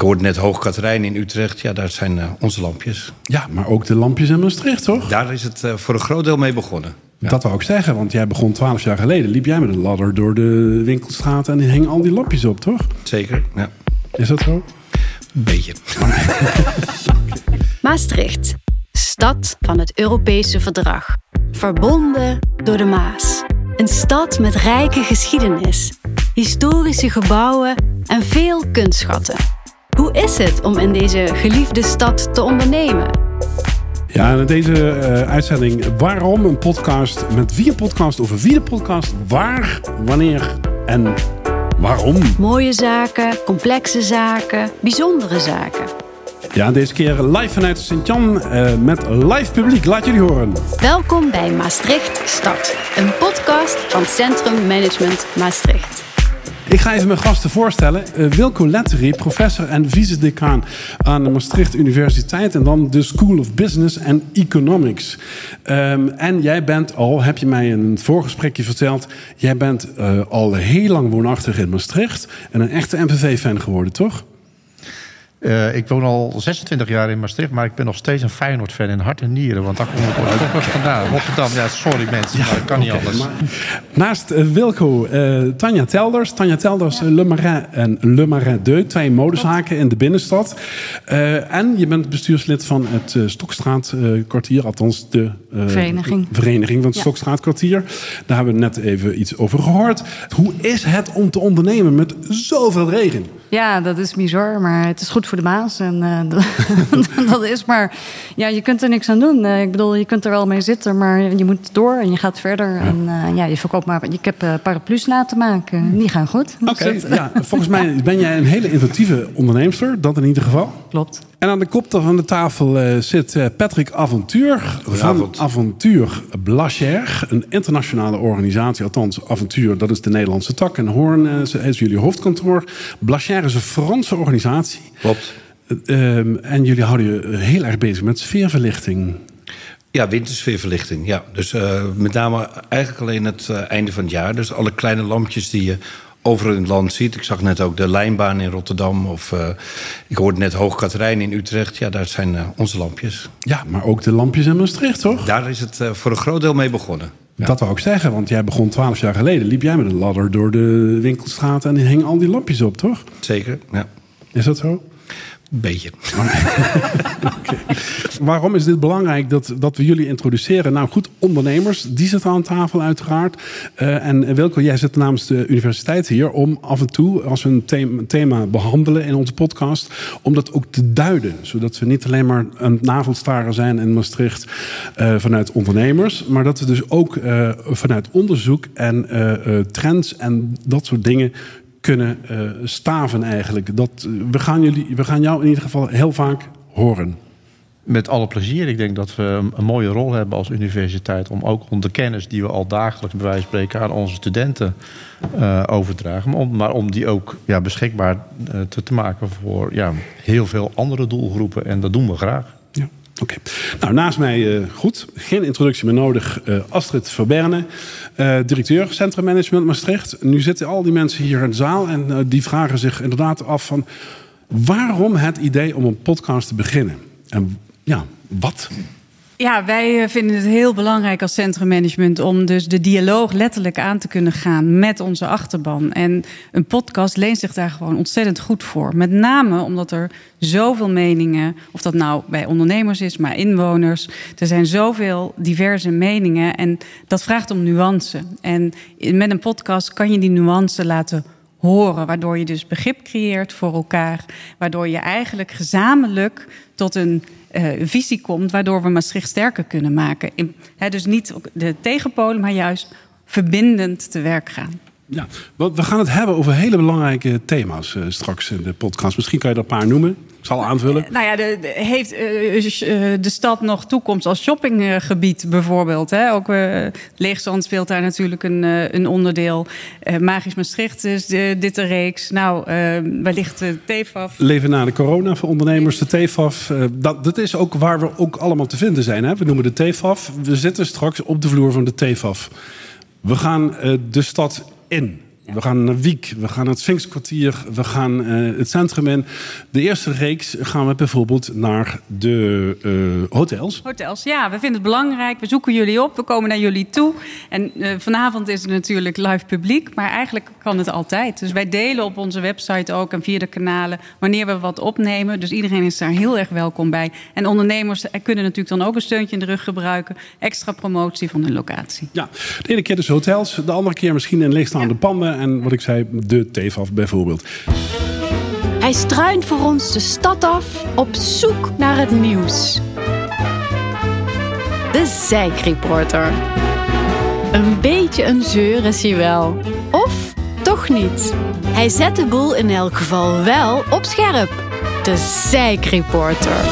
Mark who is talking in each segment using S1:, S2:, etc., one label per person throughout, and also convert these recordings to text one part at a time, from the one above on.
S1: Ik hoorde net Hoog Katerijn in Utrecht. Ja, daar zijn uh, onze lampjes.
S2: Ja, maar ook de lampjes in Maastricht, toch?
S1: Daar is het uh, voor een groot deel mee begonnen.
S2: Ja. Dat wou ik zeggen, want jij begon twaalf jaar geleden. Liep jij met een ladder door de winkelstraat en hing al die lampjes op, toch?
S1: Zeker, ja.
S2: Is dat zo?
S1: Beetje.
S3: Maastricht, stad van het Europese verdrag. Verbonden door de Maas. Een stad met rijke geschiedenis, historische gebouwen en veel kunstschatten. Hoe is het om in deze geliefde stad te ondernemen?
S2: Ja, in deze uh, uitzending Waarom een podcast met wie een podcast over wie de podcast, waar, wanneer en waarom.
S3: Mooie zaken, complexe zaken, bijzondere zaken.
S2: Ja, deze keer live vanuit Sint-Jan uh, met live publiek. Laat jullie horen.
S3: Welkom bij Maastricht Stad, een podcast van Centrum Management Maastricht.
S2: Ik ga even mijn gasten voorstellen. Uh, Wilco Lettery, professor en vice-decaan aan de Maastricht Universiteit. En dan de School of Business and Economics. Um, en jij bent al, heb je mij in een voorgesprekje verteld... jij bent uh, al heel lang woonachtig in Maastricht... en een echte MVV-fan geworden, toch?
S4: Uh, ik woon al 26 jaar in Maastricht, maar ik ben nog steeds een Feyenoord-fan in hart en nieren. Want daar kom ik ooit vandaan. Rotterdam, ja, sorry mensen, ja, maar dat kan okay, niet anders.
S2: Naast uh, Wilco, uh, Tanja Telders. Tanja Telders, ja. Le Marais en Le Marais 2. Twee modezaken in de binnenstad. en je bent bestuurslid van het Stokstraatkwartier, althans de
S3: vereniging.
S2: vereniging van het ja. Stokstraatkwartier. Daar hebben we net even iets over gehoord. Hoe is het om te ondernemen met zoveel regen?
S5: Ja, dat is bizar, maar het is goed voor de baas. En uh, dat is maar, ja, je kunt er niks aan doen. Uh, ik bedoel, je kunt er wel mee zitten, maar je moet door en je gaat verder. Ja. En uh, ja, je verkoopt maar. Ik heb paraplu's laten maken, die gaan goed.
S2: Oké, okay, ja, volgens mij ben jij een hele inventieve onderneemster, dat in ieder geval.
S5: Klopt.
S2: En aan de kop van de tafel uh, zit uh, Patrick Aventuur van Aventuur Blacher. Een internationale organisatie, althans Aventuur, dat is de Nederlandse tak. En Hoorn uh, is jullie hoofdkantoor. Blacher is een Franse organisatie.
S1: Klopt.
S2: en jullie houden je heel erg bezig met sfeerverlichting.
S1: Ja, wintersfeerverlichting. Ja. Dus met name eigenlijk alleen het einde van het jaar. Dus alle kleine lampjes die je overal in het land ziet. Ik zag net ook de lijnbaan in Rotterdam. Of uh, ik hoorde net Hoog Katerijn in Utrecht. Ja, daar zijn uh, onze lampjes.
S2: Ja, maar ook de lampjes in Maastricht, toch?
S1: Daar is het uh, voor een groot deel mee begonnen.
S2: Ja. Dat wou ik zeggen, want jij begon twaalf jaar geleden. Liep jij met een ladder door de winkelstraat en hing al die lampjes op, toch?
S1: Zeker, ja.
S2: Is dat zo?
S1: Beetje.
S2: okay. Waarom is dit belangrijk dat, dat we jullie introduceren? Nou goed, ondernemers, die zitten aan tafel uiteraard. Uh, en Wilco, jij zit namens de universiteit hier om af en toe, als we een thema, thema behandelen in onze podcast, om dat ook te duiden. Zodat we niet alleen maar een navelstaren zijn in Maastricht uh, vanuit ondernemers, maar dat we dus ook uh, vanuit onderzoek en trends en dat soort dingen kunnen uh, staven eigenlijk. Dat, we, gaan jullie, we gaan jou in ieder geval heel vaak horen.
S4: Met alle plezier. Ik denk dat we een mooie rol hebben als universiteit... om ook onze kennis die we al dagelijks bij wijze van spreken... aan onze studenten uh, overdragen. Maar om, maar om die ook ja, beschikbaar te, te maken voor ja, heel veel andere doelgroepen. En dat doen we graag.
S2: Oké. Nou, naast mij, uh, goed, geen introductie meer nodig. Uh, Astrid Verberne, uh, directeur Centrum Management Maastricht. Nu zitten al die mensen hier in de zaal en die vragen zich inderdaad af van... waarom het idee om een podcast te beginnen? En ja, wat?
S5: Ja, wij vinden het heel belangrijk als centrummanagement om dus de dialoog letterlijk aan te kunnen gaan met onze achterban. En een podcast leent zich daar gewoon ontzettend goed voor. Met name omdat er zoveel meningen, of dat nou bij ondernemers is, maar inwoners. Er zijn zoveel diverse meningen en dat vraagt om nuance. En met een podcast kan je die nuance laten horen, waardoor je dus begrip creëert voor elkaar, waardoor je eigenlijk gezamenlijk tot een uh, visie komt, waardoor we Maastricht sterker kunnen maken. Dus niet de tegenpolen, maar juist verbindend te werk gaan.
S2: Ja, we gaan het hebben over hele belangrijke thema's uh, straks in de podcast. Misschien kan je er een paar noemen. Ik zal aanvullen.
S5: Nou ja, de, de heeft uh, de stad nog toekomst als shoppinggebied bijvoorbeeld? Hè? Ook uh, Leegstand speelt daar natuurlijk een, uh, een onderdeel. Magisch Maastricht is de, dit een reeks. Nou, wellicht de TFAF.
S2: Leven na de corona voor ondernemers, de TFAF. dat, dat is ook waar we ook allemaal te vinden zijn. Hè? We noemen de TFAF. We zitten straks op de vloer van de TFAF. We gaan de stad in. We gaan naar Wiek, we gaan naar het Sphinxkwartier, we gaan uh, het centrum in. De eerste reeks gaan we bijvoorbeeld naar de uh, hotels.
S5: Hotels, ja. We vinden het belangrijk. We zoeken jullie op, we komen naar jullie toe. En uh, vanavond is het natuurlijk live publiek, maar eigenlijk kan het altijd. Dus wij delen op onze website ook en via de kanalen wanneer we wat opnemen. Dus iedereen is daar heel erg welkom bij. En ondernemers kunnen natuurlijk dan ook een steuntje in de rug gebruiken. Extra promotie van hun locatie.
S2: Ja, de ene keer dus hotels, de andere keer misschien in leegstaande ja. panden. En wat ik zei, de TEFAF bijvoorbeeld.
S3: Hij struint voor ons de stad af op zoek naar het nieuws. De Zijkreporter. Een beetje een zeur is hij wel. Of toch niet? Hij zet de boel in elk geval wel op scherp. De Zijkreporter.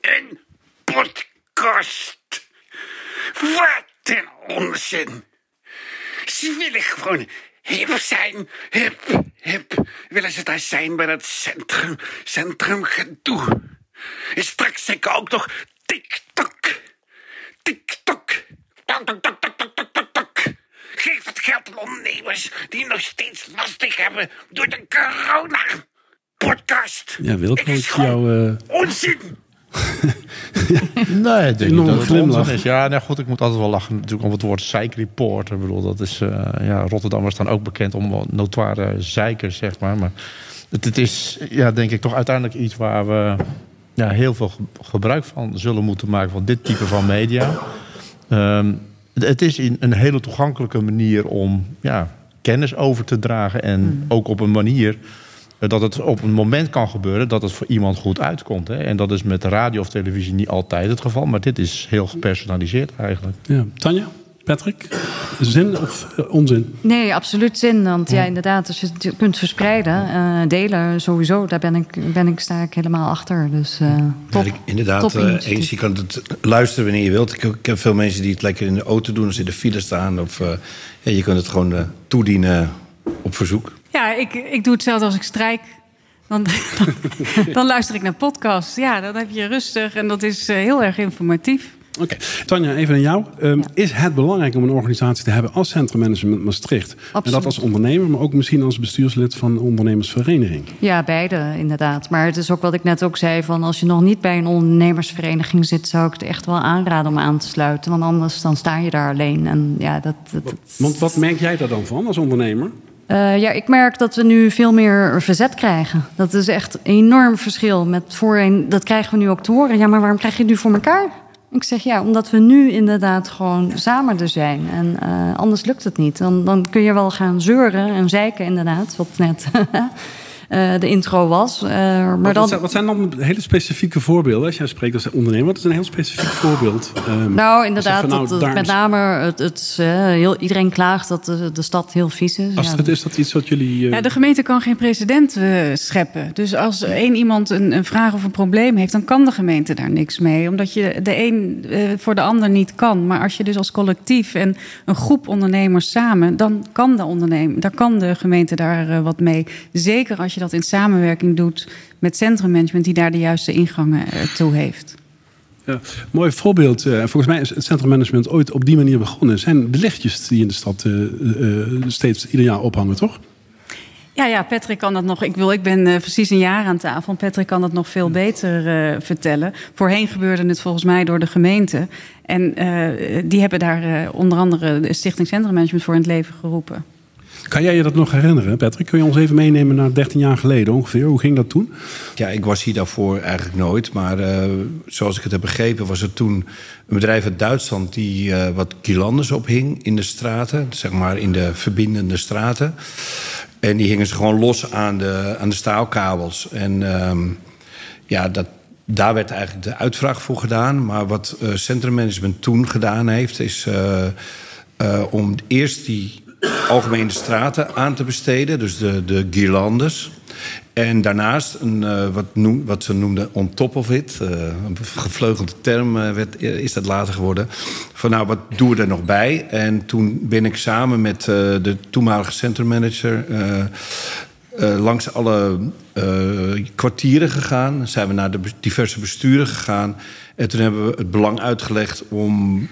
S6: Een podcast. Wat een Ze willen gewoon hip zijn. Hip, hip. Willen ze daar zijn bij dat centrum, centrum gedoe. En straks ik ook nog TikTok. TikTok. Tok, tok, tok, tok, tok, tok, tok. Geef het geld aan ondernemers die nog steeds lastig hebben door de corona. Podcast.
S2: Ja, wil ik
S6: is
S2: jou... Uh...
S6: onzin.
S4: nee, ik denk niet dat is. Ja, nou goed, ik moet altijd wel lachen natuurlijk om het woord zeikreporter. Ik bedoel, dat is, uh, ja, Rotterdammers staan ook bekend om notoire zeikers, zeg maar. Maar het, het, is, ja, denk ik, toch uiteindelijk iets waar we ja, heel veel gebruik van zullen moeten maken van dit type van media. Um, het is een hele toegankelijke manier om ja, kennis over te dragen. En mm. ook op een manier dat het op een moment kan gebeuren dat het voor iemand goed uitkomt. Hè? En dat is met radio of televisie niet altijd het geval. Maar dit is heel gepersonaliseerd eigenlijk.
S2: Ja. Tanja? Patrick, zin of uh, onzin?
S7: Nee, absoluut zin. Want ja, inderdaad, als je het kunt verspreiden, uh, delen sowieso, daar ben ik, ben ik, sta ik helemaal achter. Dus uh, top,
S1: ja, inderdaad,
S7: top
S1: eens, je kan het luisteren wanneer je wilt. Ik, ik, heb veel mensen die het lekker in de auto doen als ze in de file staan. Of ja, je kunt het gewoon toedienen op verzoek.
S5: Ja, ik, ik doe hetzelfde als ik strijk. Dan, dan, dan luister ik naar podcasts. Ja, dan heb je rustig en dat is heel erg informatief.
S2: Oké, okay. Tanja, even aan jou. Um, ja. Is het belangrijk om een organisatie te hebben als Centrummanagement Maastricht? Absoluut. En dat als ondernemer, maar ook misschien als bestuurslid van een ondernemersvereniging?
S7: Ja, beide inderdaad. Maar het is ook wat ik net ook zei: van als je nog niet bij een ondernemersvereniging zit, zou ik het echt wel aanraden om aan te sluiten. Want anders dan sta je daar alleen. En ja, dat, dat, dat...
S2: Want wat merk jij daar dan van als ondernemer?
S7: Uh, ja, ik merk dat we nu veel meer verzet krijgen. Dat is echt een enorm verschil met voorheen. Dat krijgen we nu ook te horen. Ja, maar waarom krijg je het nu voor elkaar? Ik zeg ja, omdat we nu inderdaad gewoon samen er zijn. En uh, anders lukt het niet. Dan, dan kun je wel gaan zeuren en zeiken, inderdaad. Wat net uh, de intro was. Uh, maar
S2: wat,
S7: dan...
S2: zijn, wat zijn dan hele specifieke voorbeelden? Als jij spreekt als ondernemer, wat is een heel specifiek voorbeeld?
S7: Um, nou, inderdaad, nou, dat, met name het, het, uh, heel, iedereen klaagt dat de, de, stad heel vies is.
S2: Als
S7: ja,
S2: het, is dat iets wat jullie...
S5: Ja, de gemeente kan geen precedent scheppen. Dus als één iemand een, een, vraag of een probleem heeft, dan kan de gemeente daar niks mee. Omdat je de een voor de ander niet kan. Maar als je dus als collectief en een groep ondernemers samen, dan kan de, ondernemer, dan kan de gemeente daar wat mee. Zeker als je dat in samenwerking doet met centrummanagement die daar de juiste ingangen toe heeft.
S2: Ja, mooi voorbeeld. Volgens mij is het centrummanagement ooit op die manier begonnen. Zijn de lichtjes die in de stad uh, uh, steeds ieder jaar ophangen, toch?
S5: Ja, ja, Patrick kan dat nog. Ik, wil, ik ben uh, precies een jaar aan tafel. Patrick kan dat nog veel beter uh, vertellen. Voorheen gebeurde het volgens mij door de gemeente. En uh, die hebben daar onder andere de Stichting Centrum Management voor in het leven geroepen.
S2: Kan jij je dat nog herinneren, Patrick? Kun je ons even meenemen naar 13 jaar geleden ongeveer? Hoe ging dat toen?
S1: Ja, ik was hier daarvoor eigenlijk nooit. Maar uh, zoals ik het heb begrepen, was er toen een bedrijf uit Duitsland die uh, wat guirlandes ophing in de straten, zeg maar in de verbindende straten. En die hingen ze gewoon los aan de, aan de staalkabels. En uh, ja, dat, daar werd eigenlijk de uitvraag voor gedaan. Maar wat uh, centrummanagement toen gedaan heeft, is om eerst die algemene straten aan te besteden, dus de, de guirlandes. En daarnaast, een, uh, wat, noem, wat ze noemden on top of it, uh, een gevleugelde term uh, werd, is dat later geworden. Van nou, wat doen we er nog bij? En toen ben ik samen met de toenmalige centrummanager langs alle kwartieren gegaan. Zijn we naar de diverse besturen gegaan. En toen hebben we het belang uitgelegd om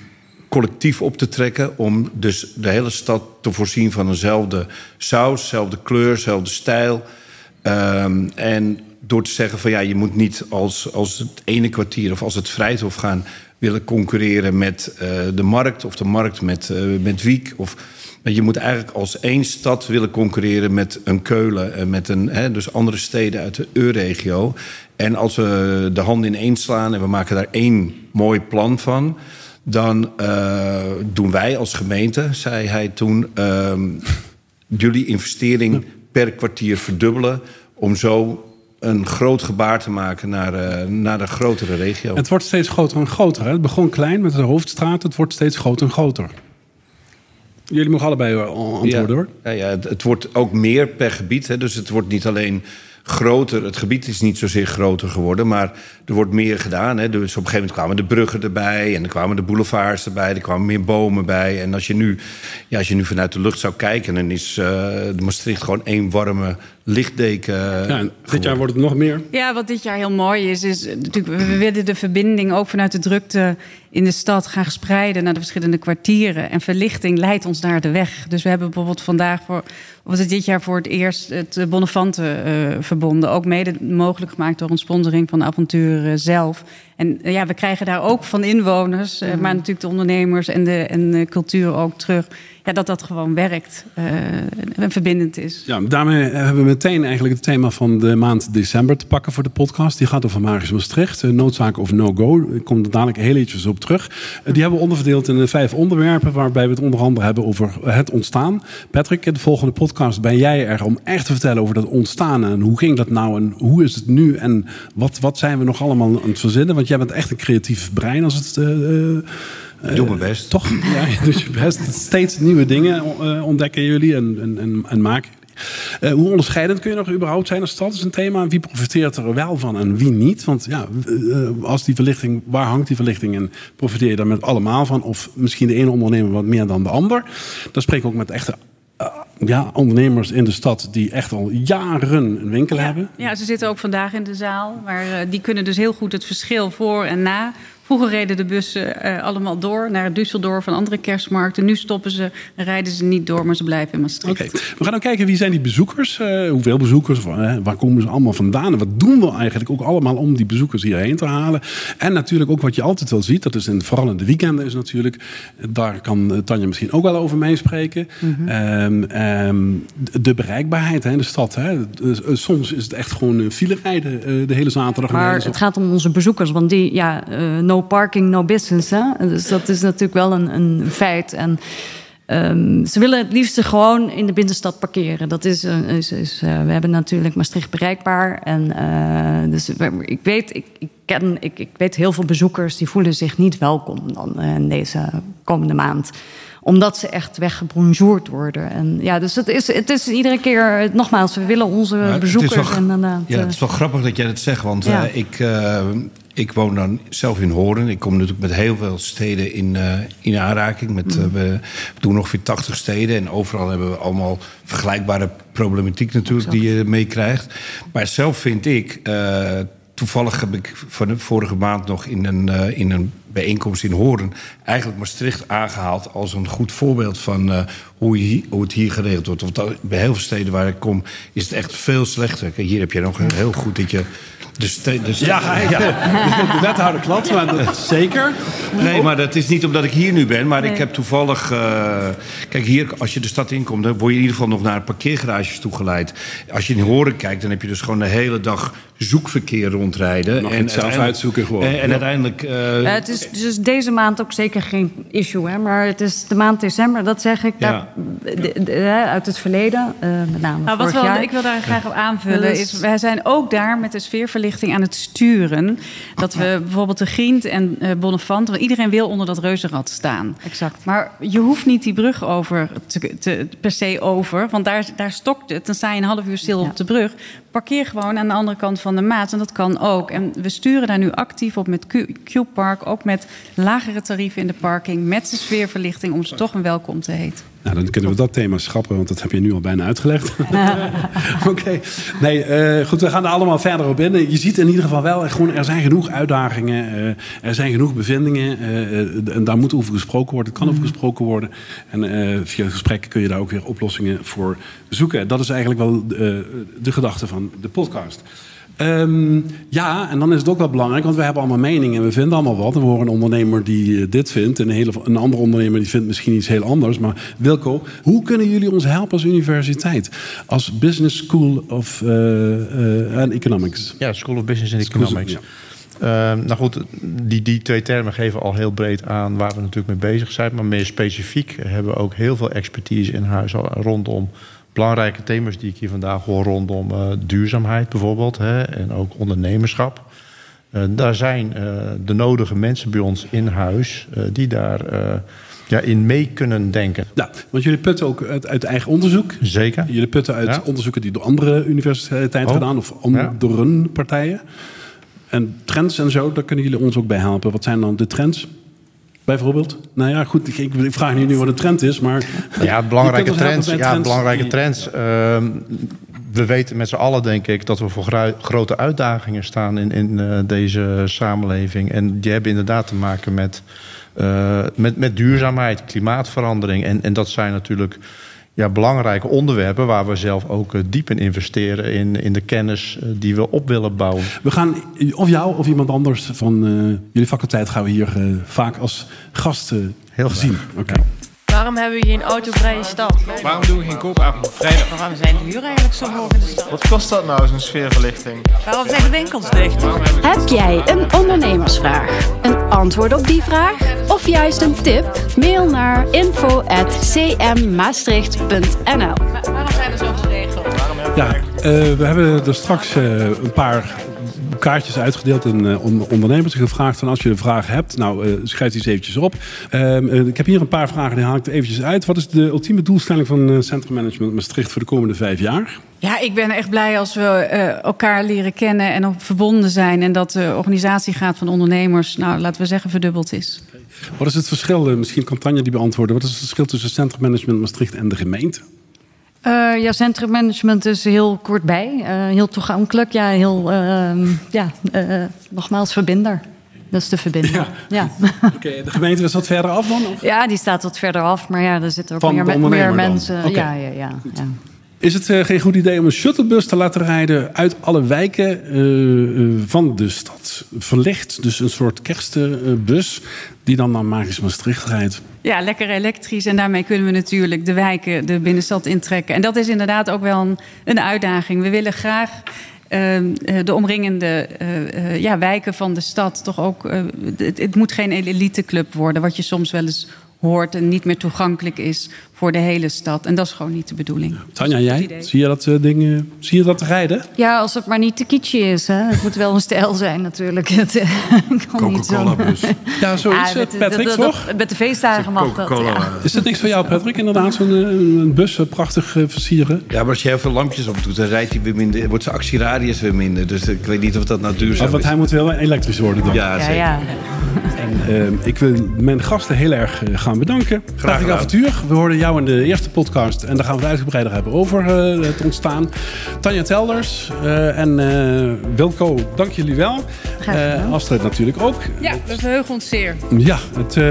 S1: collectief op te trekken. Om dus de hele stad te voorzien van eenzelfde saus, dezelfde kleur, dezelfde stijl. Ehm, en door te zeggen van ja, je moet niet als, als het ene kwartier of als het Vrijthof gaan willen concurreren met uh, de markt of de markt met, uh, met Wiek. Of, je moet eigenlijk als één stad willen concurreren met een Keulen en met een, hè, dus andere steden uit de EU-regio. En als we de handen in één slaan en we maken daar één mooi plan van, dan uh, doen wij als gemeente, zei hij toen, jullie investering per kwartier verdubbelen om zo een groot gebaar te maken naar, uh, naar de grotere regio.
S2: Het wordt steeds groter en groter. Hè? Het begon klein met de hoofdstraat. Het wordt steeds groter en groter. Jullie mogen allebei antwoorden
S1: ja,
S2: hoor.
S1: Ja, ja het, het, wordt ook meer per gebied. Hè? Dus het wordt niet alleen groter. Het gebied is niet zozeer groter geworden, maar er wordt meer gedaan. Hè? Dus op een gegeven moment kwamen de bruggen erbij en er kwamen de boulevards erbij, er kwamen meer bomen bij. En als je nu, ja, als je nu vanuit de lucht zou kijken, dan is uh, Maastricht gewoon één warme lichtdeken.
S2: Ja, dit jaar wordt het nog meer.
S5: Ja, wat dit jaar heel mooi is, is natuurlijk, we willen de verbinding ook vanuit de drukte in de stad graag spreiden naar de verschillende kwartieren. En verlichting leidt ons naar de weg. Dus we hebben bijvoorbeeld vandaag voor, was het dit jaar voor het eerst het Bonnefante uh, verbonden. Ook mede mogelijk gemaakt door een sponsoring van de avontuur uh, zelf. En uh, ja, we krijgen daar ook van inwoners, mm. maar natuurlijk de ondernemers en de, en de cultuur ook terug. Ja, dat dat gewoon werkt en verbindend is.
S2: Ja, daarmee hebben we meteen eigenlijk het thema van de maand december te pakken voor de podcast. Die gaat over Magisch Maastricht, noodzaak of no-go. Ik kom er dadelijk heel ietsjes op terug. Die hebben we onderverdeeld in vijf onderwerpen, waarbij we het onder andere hebben over het ontstaan. Patrick, in de volgende podcast ben jij er om echt te vertellen over dat ontstaan. En hoe ging dat nou en hoe is het nu en wat, wat zijn we nog allemaal aan het verzinnen? Want jij bent echt een creatief brein als het... Uh,
S1: ik doe mijn best.
S2: Toch? Ja, je best. Steeds nieuwe dingen uh, ontdekken jullie en, en, en, en maken uh, hoe onderscheidend kun je nog überhaupt zijn als stad? Dat is een thema. Wie profiteert er wel van en wie niet? Want ja, uh, als die verlichting, waar hangt die verlichting en profiteer je daar met allemaal van? Of misschien de ene ondernemer wat meer dan de ander? Dan spreek ik ook met echte ja, ondernemers in de stad die echt al jaren een winkel
S5: ja,
S2: hebben.
S5: Ja, ze zitten ook vandaag in de zaal. Maar uh, die kunnen dus heel goed het verschil voor en na. Vroeger reden de bussen uh, allemaal door naar Düsseldorf en andere kerstmarkten. Nu stoppen ze en rijden ze niet door, maar ze blijven in Maastricht.
S2: Oké, okay. we gaan ook kijken wie zijn die bezoekers? Uh, hoeveel bezoekers? Uh, waar komen ze allemaal vandaan? En wat doen we eigenlijk ook allemaal om die bezoekers hierheen te halen? En natuurlijk ook wat je altijd wel ziet, dat is in, vooral in de weekenden is natuurlijk. Daar kan Tanja misschien ook wel over meespreken. Mm -hmm. um, um, de bereikbaarheid hè, in de stad. Hè. Soms is het echt gewoon file rijden de hele zaterdag.
S7: Maar het gaat om onze bezoekers, want die, ja, no parking, no business. Hè? Dus dat is natuurlijk wel een, een feit. En um, ze willen het liefst gewoon in de binnenstad parkeren. Dat is, is, is uh, we hebben natuurlijk Maastricht bereikbaar. En uh, dus ik weet, ik, ik ken, ik, ik weet heel veel bezoekers die voelen zich niet welkom dan in deze komende maand omdat ze echt weggebronjourd worden. En ja, dus het is, het is iedere keer, nogmaals, we willen onze maar bezoekers
S1: wel,
S7: inderdaad.
S1: Ja, het is wel grappig dat jij dat zegt, want ja. uh, ik, uh, ik woon dan zelf in Horen. Ik kom natuurlijk met heel veel steden in, uh, in aanraking. Met, mm. we doen ongeveer 80 steden en overal hebben we allemaal vergelijkbare problematiek natuurlijk die je meekrijgt. Maar zelf vind ik toevallig heb ik van de vorige maand nog in een, in een bijeenkomst in Horen... eigenlijk Maastricht aangehaald als een goed voorbeeld van uh, hoe, hoe het hier geregeld wordt. Want bij heel veel steden waar ik kom is het echt veel slechter. Hier heb je nog heel goed dat je... De ste-
S2: ja, ja, de wethouder klopt, maar dat zeker.
S1: Nee, maar dat is niet omdat ik hier nu ben. Maar nee. ik heb toevallig... Uh, kijk, hier, als je de stad inkomt... dan word je in ieder geval nog naar parkeergarages toegeleid. Als je in Horen kijkt, dan heb je dus gewoon de hele dag zoekverkeer rondrijden.
S2: Mag en het zelf uitzoeken gewoon.
S1: En, en ja. uiteindelijk... Uh,
S7: ja, het is dus deze maand ook zeker geen issue. Hè? Maar het is de maand december, dat zeg ik. Ja. Dat, de, de, uit het verleden, uh, met name
S5: nou, wat wel,
S7: jaar.
S5: Ik wil daar graag op aanvullen. Is, wij zijn ook daar met de aan het sturen. Dat we bijvoorbeeld de Grient en uh, Bonnefant... want iedereen wil onder dat reuzenrad staan.
S7: Exact.
S5: Maar je hoeft niet die brug over te, te, per se over. Want daar, daar stokt het. Dan sta je een half uur stil ja. op de brug. Parkeer gewoon aan de andere kant van de Maas. En dat kan ook. En we sturen daar nu actief op met Q-Park. Ook met lagere tarieven in de parking. Met de sfeerverlichting om ze toch een welkom te heten.
S2: Nou, dan kunnen we dat thema schrappen, want dat heb je nu al bijna uitgelegd. Oké. Nee, eh, goed, we gaan er allemaal verder op in. Je ziet in ieder geval wel, gewoon, er zijn genoeg uitdagingen. eh, er zijn genoeg bevindingen. eh, en daar moet over gesproken worden. Het kan over gesproken worden. En via gesprekken kun je daar ook weer oplossingen voor zoeken. Dat is eigenlijk wel de gedachte van de podcast. Ehm, ja, en dan is het ook wel belangrijk, want we hebben allemaal meningen en we vinden allemaal wat. En we horen een ondernemer die eh, dit vindt en een, hele, een andere ondernemer die vindt misschien iets heel anders. Maar Wilco, hoe kunnen jullie ons helpen als universiteit? Als Business School of eh, eh, and Economics?
S4: Ja, School of Business and
S2: School of-
S4: Economics. Ehm, nou goed, die, die twee termen geven al heel breed aan waar we natuurlijk mee bezig zijn. Maar meer specifiek hebben we ook heel veel expertise in huis rondom belangrijke thema's die ik hier vandaag hoor. Rondom eh, duurzaamheid bijvoorbeeld hè, en ook ondernemerschap. Eh, daar zijn eh, de nodige mensen bij ons in huis die daar ja, in mee kunnen denken.
S2: Ja, want jullie putten ook uit, uit eigen onderzoek.
S4: Zeker.
S2: Jullie putten uit
S4: Ja.
S2: onderzoeken die door andere universiteiten
S4: Oh.
S2: gedaan of andere partijen. En trends en zo, daar kunnen jullie ons ook bij helpen. Wat zijn dan de trends? Bijvoorbeeld? Nou ja, goed, ik, ik vraag niet nu wat een trend is, maar...
S4: Ja, belangrijke trends. Ja,
S2: trends.
S4: belangrijke trends. Ehm, we weten met z'n allen, denk ik, dat we voor grote uitdagingen staan in, in eh, deze samenleving. En die hebben inderdaad te maken met, eh, met, met duurzaamheid, klimaatverandering. En, en dat zijn natuurlijk ja, belangrijke onderwerpen waar we zelf ook eh, diep in investeren. In, in de kennis eh, die we op willen bouwen.
S2: We gaan, of jou of iemand anders van eh, jullie faculteit gaan we hier vaak als gast eh,
S4: Heel
S2: zien. Oké.
S8: Waarom hebben we geen autovrije stad?
S9: Waarom doen we geen koopavond op vrijdag?
S8: Waarom zijn de huur eigenlijk zo hoog in de stad?
S9: Wat kost dat nou, zo'n sfeerverlichting?
S8: Waarom zijn de winkels dicht?
S3: Heb jij een ondernemersvraag? Een antwoord op die vraag? Of juist een tip? Mail naar info.cmmaastricht.nl
S8: Waarom zijn er zoveel regels?
S2: Ja, eh, we hebben er straks eh, een paar kaartjes uitgedeeld en on- ondernemers gevraagd van als je een vraag hebt, nou eh, schrijf die eens eventjes op. Ehm, eh, ik heb hier een paar vragen, die haal ik er eventjes uit. Wat is de ultieme doelstelling van Centrum Management Maastricht voor de komende vijf jaar?
S5: Ja, ik ben echt blij als we elkaar leren kennen en ook verbonden zijn. En dat de organisatie gaat van ondernemers, nou laten we zeggen, verdubbeld is.
S2: Wat is het verschil, misschien kan Tanja die beantwoorden, wat is het verschil tussen Centrum Management Maastricht en de gemeente?
S7: Eh, ja, centrummanagement is heel kort bij. eh, heel toegankelijk. Ja, heel, ehm, ja eh, nogmaals, verbinder. Dat is de verbinder.
S2: Ja.
S7: Ja.
S2: Oké, de gemeente is wat verder af dan? Of?
S7: Ja, die staat wat verder af. Maar ja, er zitten ook meer, meer mensen. Ja, ja, ja, ja.
S2: Is het geen goed idee om een shuttlebus te laten rijden uit alle wijken van de stad? Verlicht, dus een soort kerstbus die dan naar Magisch Maastricht rijdt.
S5: Ja, lekker elektrisch. En daarmee kunnen we natuurlijk de wijken, de binnenstad intrekken. En dat is inderdaad ook wel een, een uitdaging. We willen graag ehm, eh, de omringende eh, eh, ja, wijken van de stad toch ook. het, het moet geen eliteclub worden, wat je soms wel eens hoort en niet meer toegankelijk is voor de hele stad. En dat is gewoon niet de bedoeling.
S2: Tanja, jij?
S5: idee.
S2: Zie je dat eh, ding, zie je dat rijden?
S7: Ja, als het maar niet te kitschy is. Hè. Het moet wel een stijl zijn natuurlijk. Het eh, kan niet zo-
S2: Coca-Cola-bus. Ja, zo
S7: Ja,
S2: is het, Patrick, toch?
S7: Met de feestdagen mag dat. Ja.
S2: Is dat niks voor jou, Patrick? Inderdaad, zo'n eh, een bus prachtig eh, versieren.
S1: Ja, maar als je heel veel lampjes op doet, dan rijdt hij weer minder, wordt zijn actieradius weer minder. Dus ik weet niet of dat nou duurzaam
S2: Want, want
S1: is.
S2: hij moet wel elektrisch worden dan.
S1: Ja,
S7: Ja,
S1: zeker.
S7: ja.
S2: En, ik wil mijn gasten heel erg gaan bedanken. Prachtig
S1: gedaan.
S2: avontuur. We hoorden jou in de eerste podcast. En daar gaan we het uitgebreider hebben over eh, het ontstaan. Tanja Telders eh, en eh, Wilco, dank jullie wel.
S7: Graag gedaan.
S2: Eh, Astrid natuurlijk ook.
S5: Ja, we verheugen ons zeer.
S2: Ja, het, eh,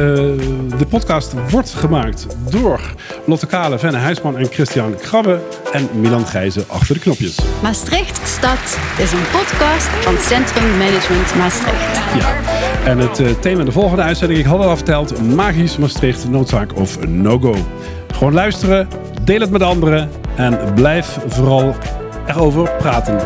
S2: de podcast wordt gemaakt door Lotte Kale, Venne Huisman en Christian Krabbe. En Milan Gijzen achter de knopjes.
S3: Maastricht Stad is een podcast van Centrum Management Maastricht.
S2: Ja. En het eh, thema in de volgende uitzending, ik had het al verteld, magisch Maastricht, noodzaak of no-go. Gewoon luisteren, deel het met anderen en blijf vooral erover praten.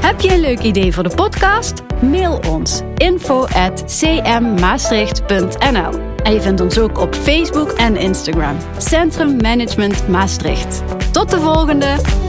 S3: Heb je een leuk idee voor de podcast? Mail ons info@cmmaastricht.nl. En je vindt ons ook op Facebook en Instagram. Centrum Management Maastricht. Tot de volgende!